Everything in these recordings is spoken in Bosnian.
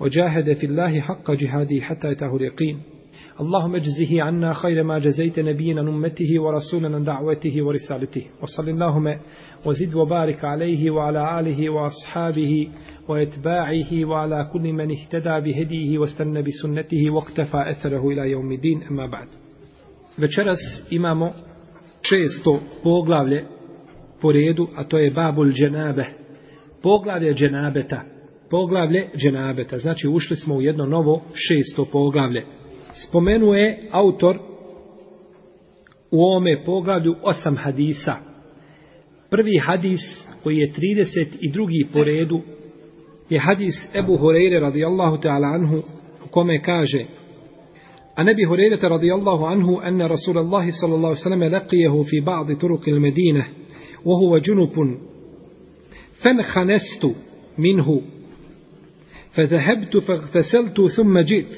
وجاهد في الله حق جهاده حتى أتاه اليقين اللهم اجزه عنا خير ما جزيت نبينا أمته ورسولنا دعوته ورسالته وصل اللهم وزد وبارك عليه وعلى آله وأصحابه وأتباعه وعلى كل من اهتدى بهديه واستنى بسنته واقتفى أثره إلى يوم الدين أما بعد večeras imamo često poglavlje po redu, a to je babul dženabe. Poglavlje dženabeta. Poglavlje dženabeta. Znači ušli smo u jedno novo šesto poglavlje. Spomenuje autor u ovome poglavlju osam hadisa. Prvi hadis koji je 32. po redu je hadis Ebu Hureyre radijallahu ta'ala anhu u kome kaže A nebi Hureyre radijallahu anhu enne Rasulallahi sallallahu sallam laqijehu fi ba'di turuki il Medine وهو جنب فانخنست منه فذهبت فاغتسلت ثم جئت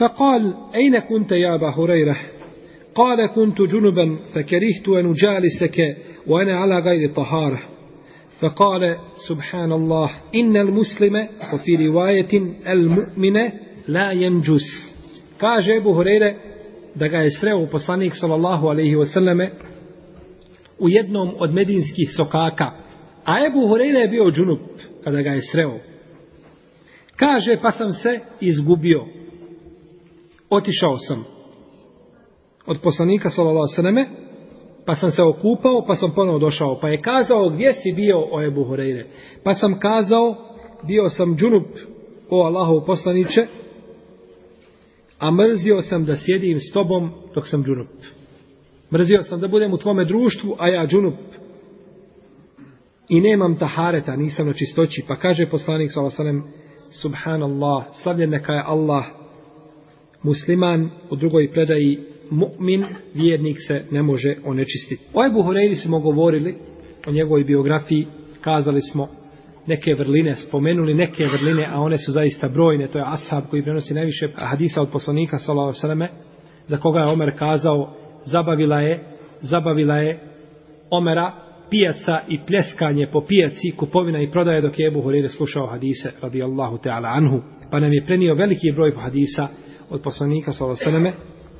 فقال أين كنت يا أبا هريرة قال كنت جنبا فكرهت أن أجالسك وأنا على غير طهارة فقال سبحان الله إن المسلم وفي رواية المؤمن لا ينجس kaže Ebu Hureyre da ga je sreo poslanik sallallahu alaihi wasallame u jednom od medinskih sokaka. A Ebu Hureyre je bio džunup kada ga je sreo. Kaže, pa sam se izgubio. Otišao sam od poslanika sallallahu alaihi pa sam se okupao, pa sam ponovo došao. Pa je kazao, gdje si bio o Ebu Horeire? Pa sam kazao, bio sam džunup o Allahov poslaniće, a mrzio sam da sjedim s tobom dok sam džunup. Mrzio sam da budem u tvome društvu, a ja džunup. I nemam tahareta, nisam na čistoći. Pa kaže poslanik s.a.v. Subhanallah, slavljen neka je Allah, musliman, u drugoj predaji mu'min, vjernik se ne može onečistiti. O Ebu Horeiri smo govorili, o njegovoj biografiji, kazali smo neke vrline, spomenuli neke vrline, a one su zaista brojne, to je ashab koji prenosi najviše hadisa od poslanika, s.a.v. za koga je Omer kazao, zabavila je, zabavila je Omera pijaca i pljeskanje po pijaci, kupovina i prodaje dok je Ebu Hureyre slušao hadise radijallahu ta'ala anhu. Pa nam je prenio veliki broj hadisa od poslanika s.a.v.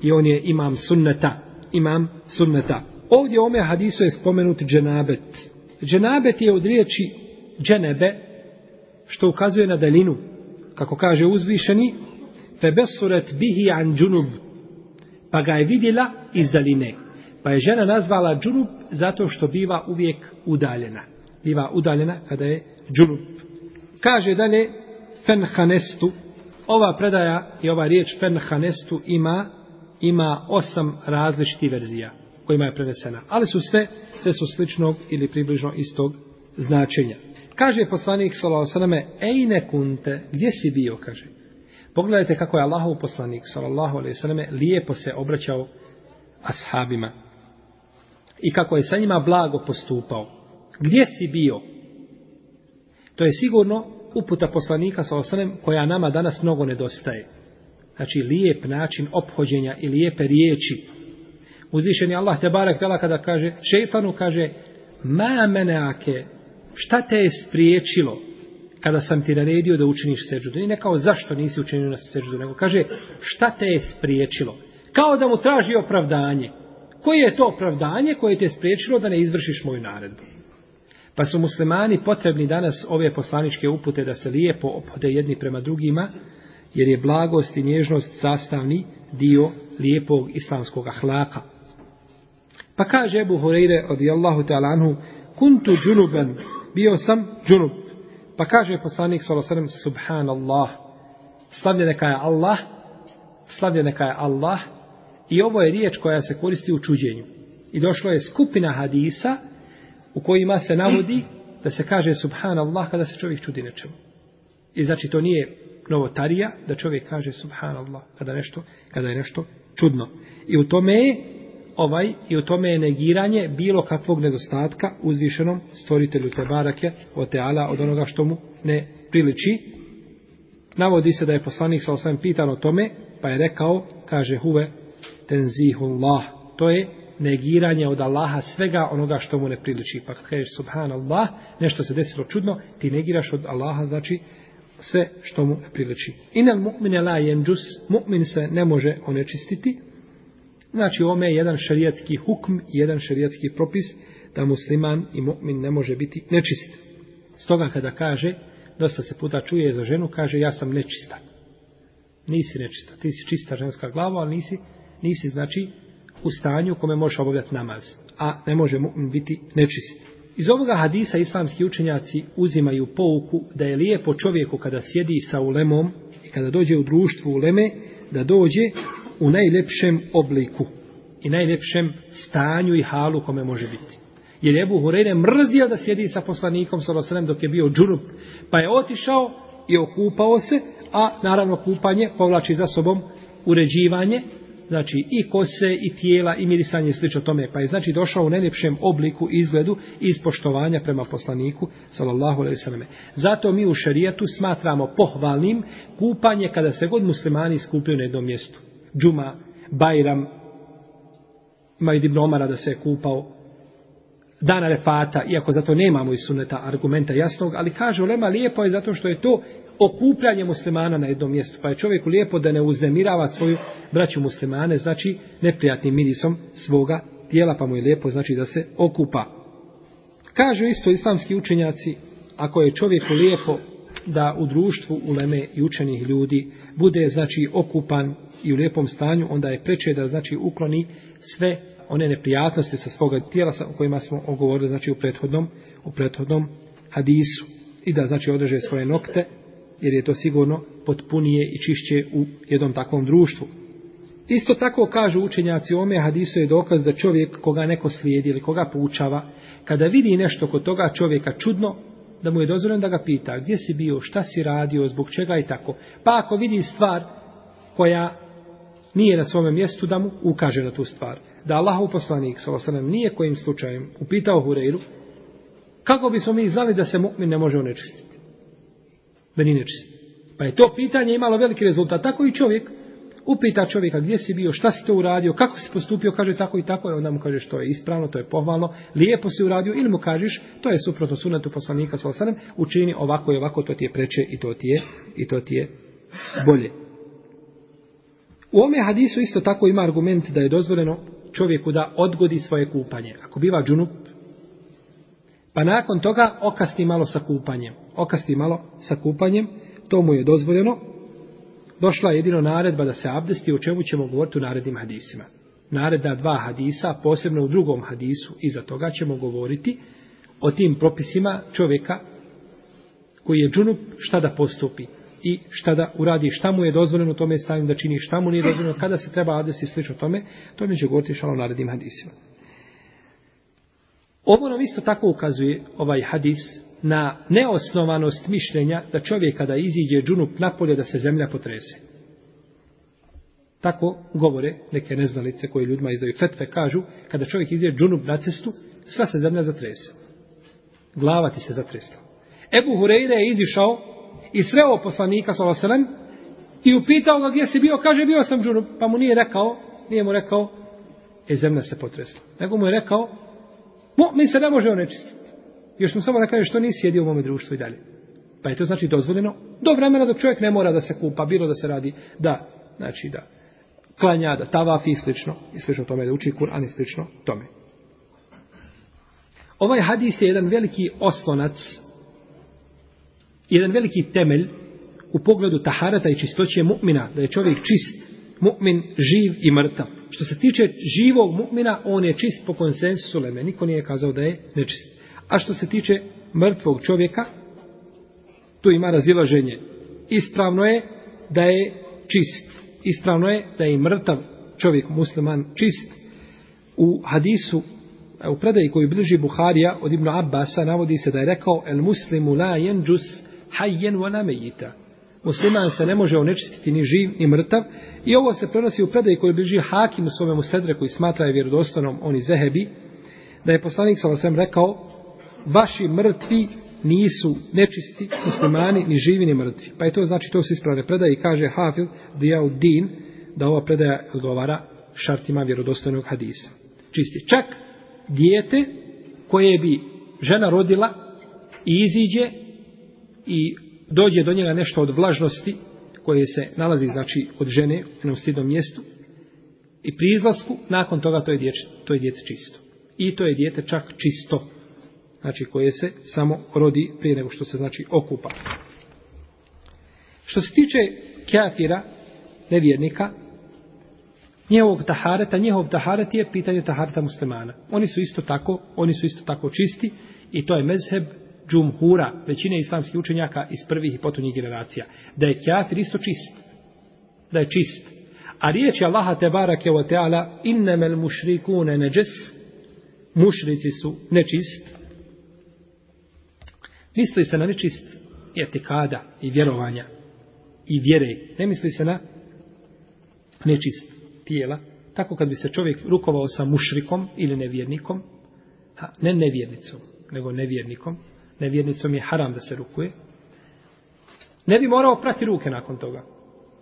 i on je imam sunneta. Imam sunneta. Ovdje u ome hadisu je spomenut dženabet. Dženabet je od riječi dženebe, što ukazuje na dalinu. Kako kaže uzvišeni, febesuret bihi an džunub, pa ga je vidjela iz daline. Pa je žena nazvala džunup zato što biva uvijek udaljena. Biva udaljena kada je džunup. Kaže dalje fenhanestu. Ova predaja i ova riječ fenhanestu ima ima osam različitih verzija kojima je prenesena. Ali su sve, sve su sličnog ili približno istog značenja. Kaže poslanik sallallahu alejhi ve selleme: "Ejne kunte, gdje si bio?" kaže. Pogledajte kako je Allahov poslanik sallallahu alejhi ve selleme lijepo se obraćao ashabima i kako je sa njima blago postupao. Gdje si bio? To je sigurno uputa poslanika sa osanem koja nama danas mnogo nedostaje. Znači lijep način ophođenja i lijepe riječi. Uzvišen je Allah te barek tela kada kaže šejtanu kaže ma meneake šta te je spriječilo kada sam ti naredio da učiniš seđudu. I ne kao zašto nisi učinio na seđudu, nego kaže šta te je spriječilo. Kao da mu traži opravdanje. Koje je to opravdanje koje te spriječilo da ne izvršiš moju naredbu? Pa su muslimani potrebni danas ove poslaničke upute da se lijepo ophode jedni prema drugima, jer je blagost i nježnost sastavni dio lijepog islamskog ahlaka. Pa kaže Ebu Hureyre radijallahu ta'ala anhu, kuntu džunuben, bio sam džunub. Pa kaže poslanik s.a.v. Subhanallah, slavljen neka je Allah, slavljen neka je Allah, i ovo je riječ koja se koristi u čuđenju. I došlo je skupina hadisa u kojima se navodi da se kaže Subhanallah kada se čovjek čudi nečemu. I znači to nije novotarija da čovjek kaže subhanallah kada nešto kada je nešto čudno. I u tome je ovaj i u tome je negiranje bilo kakvog nedostatka uzvišenom stvoritelju te barake od teala od onoga što mu ne priliči. Navodi se da je poslanik sa osam pitan o tome, pa je rekao, kaže huve tenzihullah, to je negiranje od Allaha svega onoga što mu ne priliči. Pa kad kažeš subhanallah, nešto se desilo čudno, ti negiraš od Allaha, znači sve što mu ne priliči. Inel mu'mine la jenđus, mu'min se ne može onečistiti. Znači, ome je jedan šarijatski hukm, jedan šarijatski propis, da musliman i mu'min ne može biti nečist. Stoga kada kaže, dosta se puta čuje za ženu, kaže, ja sam nečista. Nisi nečista, ti si čista ženska glava, ali nisi, nisi znači, u stanju kome možeš obavljati namaz, a ne može mu'min biti nečist. Iz ovoga hadisa islamski učenjaci uzimaju pouku da je lijepo čovjeku kada sjedi sa ulemom i kada dođe u društvu uleme, da dođe u najlepšem obliku i najlepšem stanju i halu kome može biti. Jer je Ebu Hureyre mrzio da sjedi sa poslanikom Salosanem dok je bio džunup, pa je otišao i okupao se, a naravno kupanje povlači za sobom uređivanje, znači i kose i tijela i mirisanje slično tome pa je znači došao u najljepšem obliku izgledu iz poštovanja prema poslaniku sallallahu alejhi ve selleme zato mi u šerijatu smatramo pohvalnim kupanje kada se god muslimani skupljaju na jednom mjestu. Džuma bajram Majd ibn Omara da se je kupao. Dana refata, iako zato nemamo iz suneta argumenta jasnog, ali kaže ulema lijepo je zato što je to okupljanje muslimana na jednom mjestu. Pa je čovjeku lijepo da ne uznemirava svoju braću muslimane, znači neprijatnim mirisom svoga tijela, pa mu je lijepo znači da se okupa. Kažu isto islamski učenjaci, ako je čovjeku lijepo da u društvu uleme i učenih ljudi bude znači okupan i u lijepom stanju, onda je preče da znači ukloni sve one neprijatnosti sa svoga tijela sa kojima smo ogovorili znači u prethodnom u prethodnom hadisu i da znači održe svoje nokte jer je to sigurno potpunije i čišće u jednom takvom društvu. Isto tako kažu učenjaci ome hadisu je dokaz da čovjek koga neko slijedi ili koga poučava, kada vidi nešto kod toga čovjeka čudno, da mu je dozvoljeno da ga pita gdje si bio, šta si radio, zbog čega i tako. Pa ako vidi stvar koja nije na svome mjestu, da mu ukaže na tu stvar. Da Allahov poslanik, sallam, nije kojim slučajem upitao Hureyru, kako bismo mi znali da se mu'min ne može onečistiti? Da nije nečist. Pa je to pitanje imalo veliki rezultat. Tako i čovjek upita čovjeka gdje si bio, šta si to uradio, kako si postupio, kaže tako i tako, i onda mu kaže što je ispravno, to je pohvalno, lijepo si uradio, ili mu kažeš, to je suprotno sunetu poslanika sa osanem, učini ovako i ovako, to ti je preče i to ti je, i to ti je bolje. U ome hadisu isto tako ima argument da je dozvoljeno čovjeku da odgodi svoje kupanje. Ako biva džunup, Pa nakon toga okasti malo sa kupanjem. Okasti malo sa kupanjem, to mu je dozvoljeno. Došla je jedino naredba da se abdesti, o čemu ćemo govoriti u narednim hadisima. Naredna dva hadisa, posebno u drugom hadisu, iza toga ćemo govoriti o tim propisima čovjeka koji je džunup, šta da postupi i šta da uradi, šta mu je dozvoljeno u tome stanju da čini, šta mu nije dozvoljeno, kada se treba abdesti slično tome, to mi će govoriti šalo narednim hadisima. Ovo nam isto tako ukazuje ovaj hadis na neosnovanost mišljenja da čovjek kada iziđe džunup napolje da se zemlja potrese. Tako govore neke neznalice koje ljudima izdaju fetve kažu kada čovjek iziđe džunup na cestu sva se zemlja zatrese. Glava ti se zatresla. Ebu Hureyre je izišao i sreo poslanika s.a.v. i upitao ga gdje si bio, kaže bio sam džunup, pa mu nije rekao, nije mu rekao, e zemlja se potresla. Nego mu je rekao, Mu'min se ne može onečistiti. Još mu samo da kaže što nisi sjedio u mome društvu i dalje. Pa je to znači dozvoljeno do vremena dok čovjek ne mora da se kupa, bilo da se radi da, znači da klanja, da tavafi i slično, i slično tome, da uči Kur'an i slično tome. Ovaj hadis je jedan veliki oslonac, jedan veliki temelj u pogledu taharata i čistoće mu'mina, da je čovjek čist, mu'min živ i mrtav. Što se tiče živog mu'mina, on je čist po konsensusu leme. Niko nije kazao da je nečist. A što se tiče mrtvog čovjeka, tu ima razilaženje. Ispravno je da je čist. Ispravno je da je mrtav čovjek musliman čist. U hadisu, e, u predaji koju bliži Buharija od Ibnu Abbasa navodi se da je rekao el muslimu la jenđus hajjen wa namejita. Musliman se ne može onečistiti ni živ, ni mrtav. I ovo se prenosi u predaj koji bliži Hakim u svome Mustedre koji smatra je vjerodostanom oni Zehebi, da je poslanik sa osvijem rekao vaši mrtvi nisu nečisti muslimani, ni živi, ni mrtvi. Pa je to znači, to su ispravne predaje i kaže Hafil Din da ova predaja odgovara šartima vjerodostojnog hadisa. Čisti. Čak dijete koje bi žena rodila i iziđe i dođe do njega nešto od vlažnosti koje se nalazi znači od žene u jednom stidnom mjestu i pri izlasku nakon toga to je dijete, to je dijete čisto. I to je dijete čak čisto. Znači koje se samo rodi prije nego što se znači okupa. Što se tiče kafira, nevjernika, njegovog tahareta, njehov taharet je pitanje tahareta muslimana. Oni su isto tako, oni su isto tako čisti i to je mezheb džumhura, većine islamskih učenjaka iz prvih i potonjih generacija, da je kafir isto čist. Da je čist. A riječ je Allaha te barake wa ta'ala innemel mušrikune neđes mušrici su nečist. Misli se na nečist etikada i vjerovanja i vjere. Ne misli se na nečist tijela. Tako kad bi se čovjek rukovao sa mušrikom ili nevjernikom, ha, ne nevjernicom, nego nevjernikom, nevjernicom je haram da se rukuje, ne bi morao prati ruke nakon toga.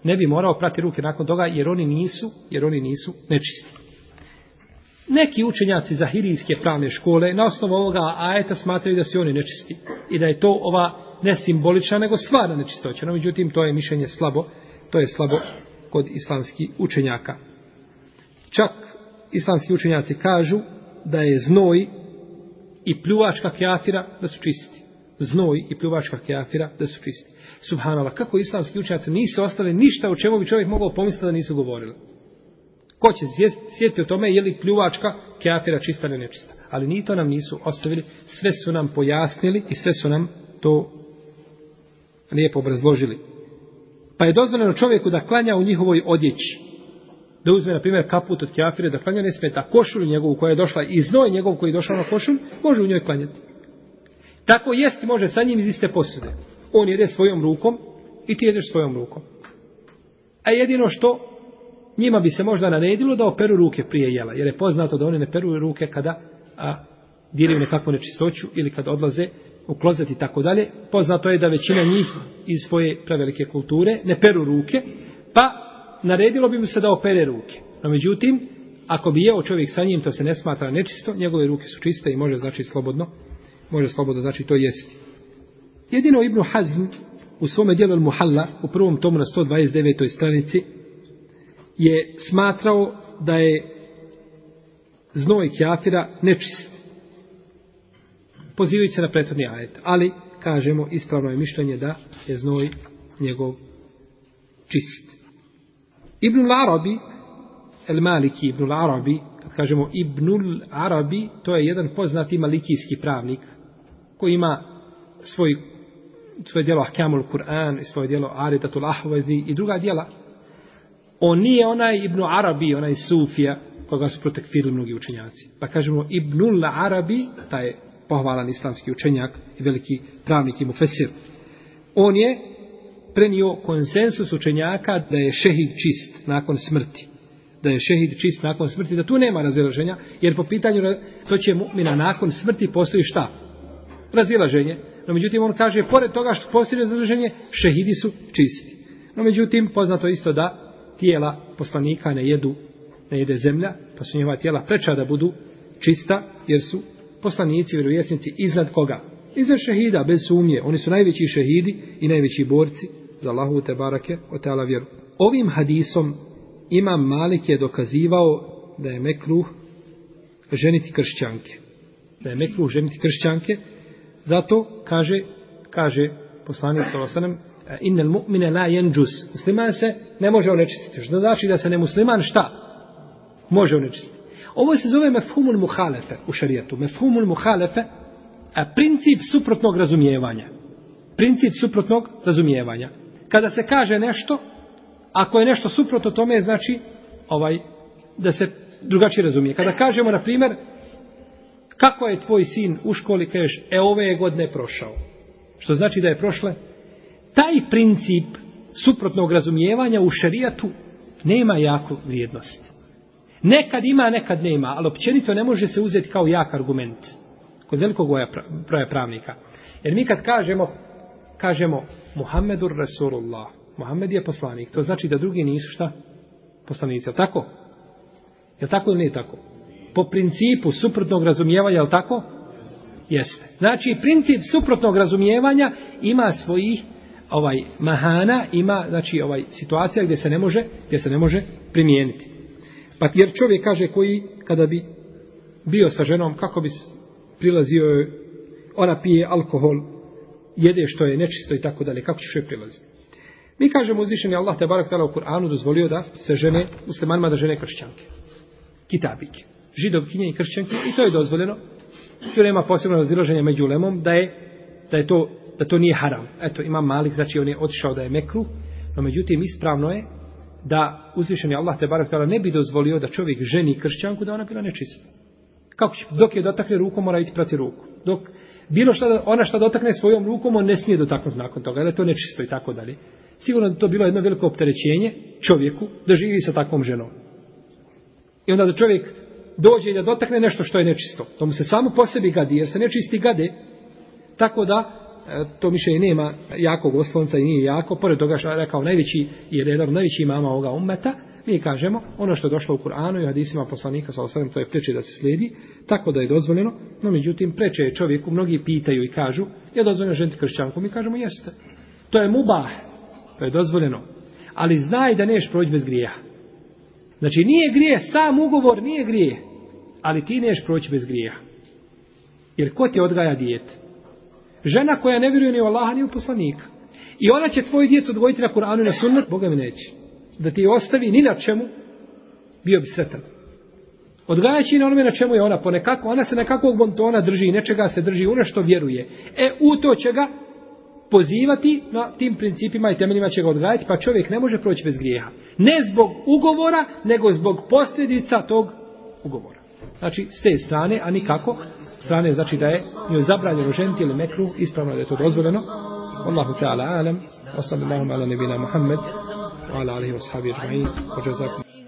Ne bi morao prati ruke nakon toga jer oni nisu, jer oni nisu nečisti. Neki učenjaci zahirijske pravne škole na osnovu ovoga ajeta smatraju da su oni nečisti i da je to ova ne simbolična nego stvarna nečistoća. No, međutim, to je mišljenje slabo, to je slabo kod islamskih učenjaka. Čak islamski učenjaci kažu da je znoj i pljuvačka kjafira da su čisti. Znoj i pljuvačka kjafira da su čisti. Subhanallah, kako islamski učenjaci nisu ostali ništa o čemu bi čovjek mogao pomisliti da nisu govorili. Ko će sjetiti o tome je li pljuvačka kjafira čista ili nečista. Ali ni to nam nisu ostavili, sve su nam pojasnili i sve su nam to lijepo obrazložili. Pa je dozvoljeno čovjeku da klanja u njihovoj odjeći da uzme, na primjer, kaput od kjafire, da klanja ne smeta košulju njegovu koja je došla i znoj njegov koji je došao na košulj, može u njoj klanjati. Tako jest može sa njim iz iste posude. On jede svojom rukom i ti jedeš svojom rukom. A jedino što njima bi se možda naredilo da operu ruke prije jela, jer je poznato da oni ne peru ruke kada a, diraju nekakvu nečistoću ili kada odlaze u klozet i tako dalje. Poznato je da većina njih iz svoje prevelike kulture ne peru ruke, pa naredilo bi mu se da opere ruke. No međutim, ako bi jeo čovjek sa njim, to se ne smatra nečisto, njegove ruke su čiste i može znači slobodno, može slobodno znači to jesti. Jedino Ibn Hazm u svome dijelu Muhalla, u prvom tomu na 129. stranici, je smatrao da je znoj kjafira nečist. Pozivajući se na prethodni ajet. Ali, kažemo, ispravno je mišljenje da je znoj njegov čist. Ibnul Arabi, El Maliki Ibnul Arabi, kad kažemo Ibnul Arabi, to je jedan poznati malikijski pravnik, koji ima svoj, svoje djelo Ahkamul Kur'an i svoje djelo Aridatul Ahvazi i druga djela. On nije onaj Ibnu Arabi, onaj Sufija, koga su protekfirili mnogi učenjaci. Pa kažemo Ibnul Arabi, taj pohvalan islamski učenjak i veliki pravnik i mufesir. On je prenio konsensus učenjaka da je šehid čist nakon smrti. Da je šehid čist nakon smrti, da tu nema razilaženja, jer po pitanju to će mu'mina nakon smrti postoji šta? Razilaženje. No međutim, on kaže, pored toga što postoji razilaženje, šehidi su čisti. No međutim, poznato isto da tijela poslanika ne jedu, ne jede zemlja, pa su njeva tijela preča da budu čista, jer su poslanici, vjerovjesnici, iznad koga? Iznad šehida, bez sumnje. Oni su najveći šehidi i najveći borci za Allahu te barake o teala vjeru. Ovim hadisom Imam Malik je dokazivao da je mekruh ženiti kršćanke. Da je mekruh ženiti kršćanke. Zato kaže, kaže poslanik sa osanem, innel mu'mine la jenđus. Musliman se ne može onečistiti. Što znači da se ne musliman šta? Može onečistiti. Ovo se zove mefhumul muhalefe u šarijetu. Mefhumul muhalefe, a princip suprotnog razumijevanja. Princip suprotnog razumijevanja kada se kaže nešto, ako je nešto suprotno tome, znači ovaj da se drugačije razumije. Kada kažemo, na primjer, kako je tvoj sin u školi, kažeš, e, ove je godine prošao. Što znači da je prošle? Taj princip suprotnog razumijevanja u šerijatu nema jako vrijednost. Nekad ima, nekad nema, ali općenito ne može se uzeti kao jak argument kod velikog broja pravnika. Jer mi kad kažemo, kažemo Muhammedur Rasulullah, Muhammed je poslanik, to znači da drugi nisu šta? Poslanici, je tako? Je tako ili nije tako? Po principu suprotnog razumijevanja, je tako? Jeste. Znači, princip suprotnog razumijevanja ima svojih ovaj mahana, ima znači ovaj situacija gdje se ne može, gdje se ne može primijeniti. Pa jer čovjek kaže koji kada bi bio sa ženom, kako bi prilazio ona pije alkohol, jede što je nečisto i tako dalje, kako ćeš joj prilaziti? Mi kažemo uzvišeni Allah te barak tala u Kur'anu dozvolio da se žene muslimanima da žene kršćanke. Kitabike. Židovkinje i kršćanke i to je dozvoljeno. Tu nema posebno razdiloženja među lemom da je, da je to da to nije haram. Eto, ima malik, znači on je otišao da je mekru, no međutim ispravno je da uzvišeni Allah te barak tala ne bi dozvolio da čovjek ženi kršćanku da ona bila nečista. Kako će? Dok je dotakne rukom, mora isprati ruku. Dok bilo šta, ona šta dotakne svojom rukom, on ne smije dotaknuti nakon toga, jer je to nečisto i tako dalje. Sigurno da to bilo jedno veliko opterećenje čovjeku da živi sa takvom ženom. I onda da čovjek dođe i da dotakne nešto što je nečisto. To mu se samo po sebi gadi, jer se nečisti gade, tako da E, to mišljenje nema jakog oslonca i nije jako, pored toga što je rekao najveći, jer je jedan najvećih imama ovoga ummeta, mi kažemo, ono što je došlo u Kur'anu i hadisima poslanika, sa osam, to je preče da se slijedi, tako da je dozvoljeno, no međutim, preče je čovjeku, mnogi pitaju i kažu, je dozvoljeno ženiti kršćanku, mi kažemo, jeste. To je mubah, to je dozvoljeno, ali znaj da neš proći bez grijeha. Znači, nije grije, sam ugovor nije grije, ali ti neš proći bez grijeha. Jer ko ti odgaja dijete? Žena koja ne vjeruje ni u Allaha ni u poslanika. I ona će tvoju djecu odgojiti na Kur'anu i na sunnet, Boga mi neće. Da ti ostavi ni na čemu, bio bi sretan. Odgajaći na onome na čemu je ona ponekako, ona se nekakvog bontona drži i nečega se drži u nešto vjeruje. E, u to će ga pozivati na tim principima i temeljima će ga odgajati, pa čovjek ne može proći bez grijeha. Ne zbog ugovora, nego zbog posljedica tog ugovora. Znači, s te strane, a nikako, strane znači da je njoj zabranjeno ženiti ili mekru, ispravno da je to dozvoljeno. Allahu ta'ala alam, wa sallallahu ala nebina Muhammed, wa ala alihi wa sahabi ajma'in, wa jazakum.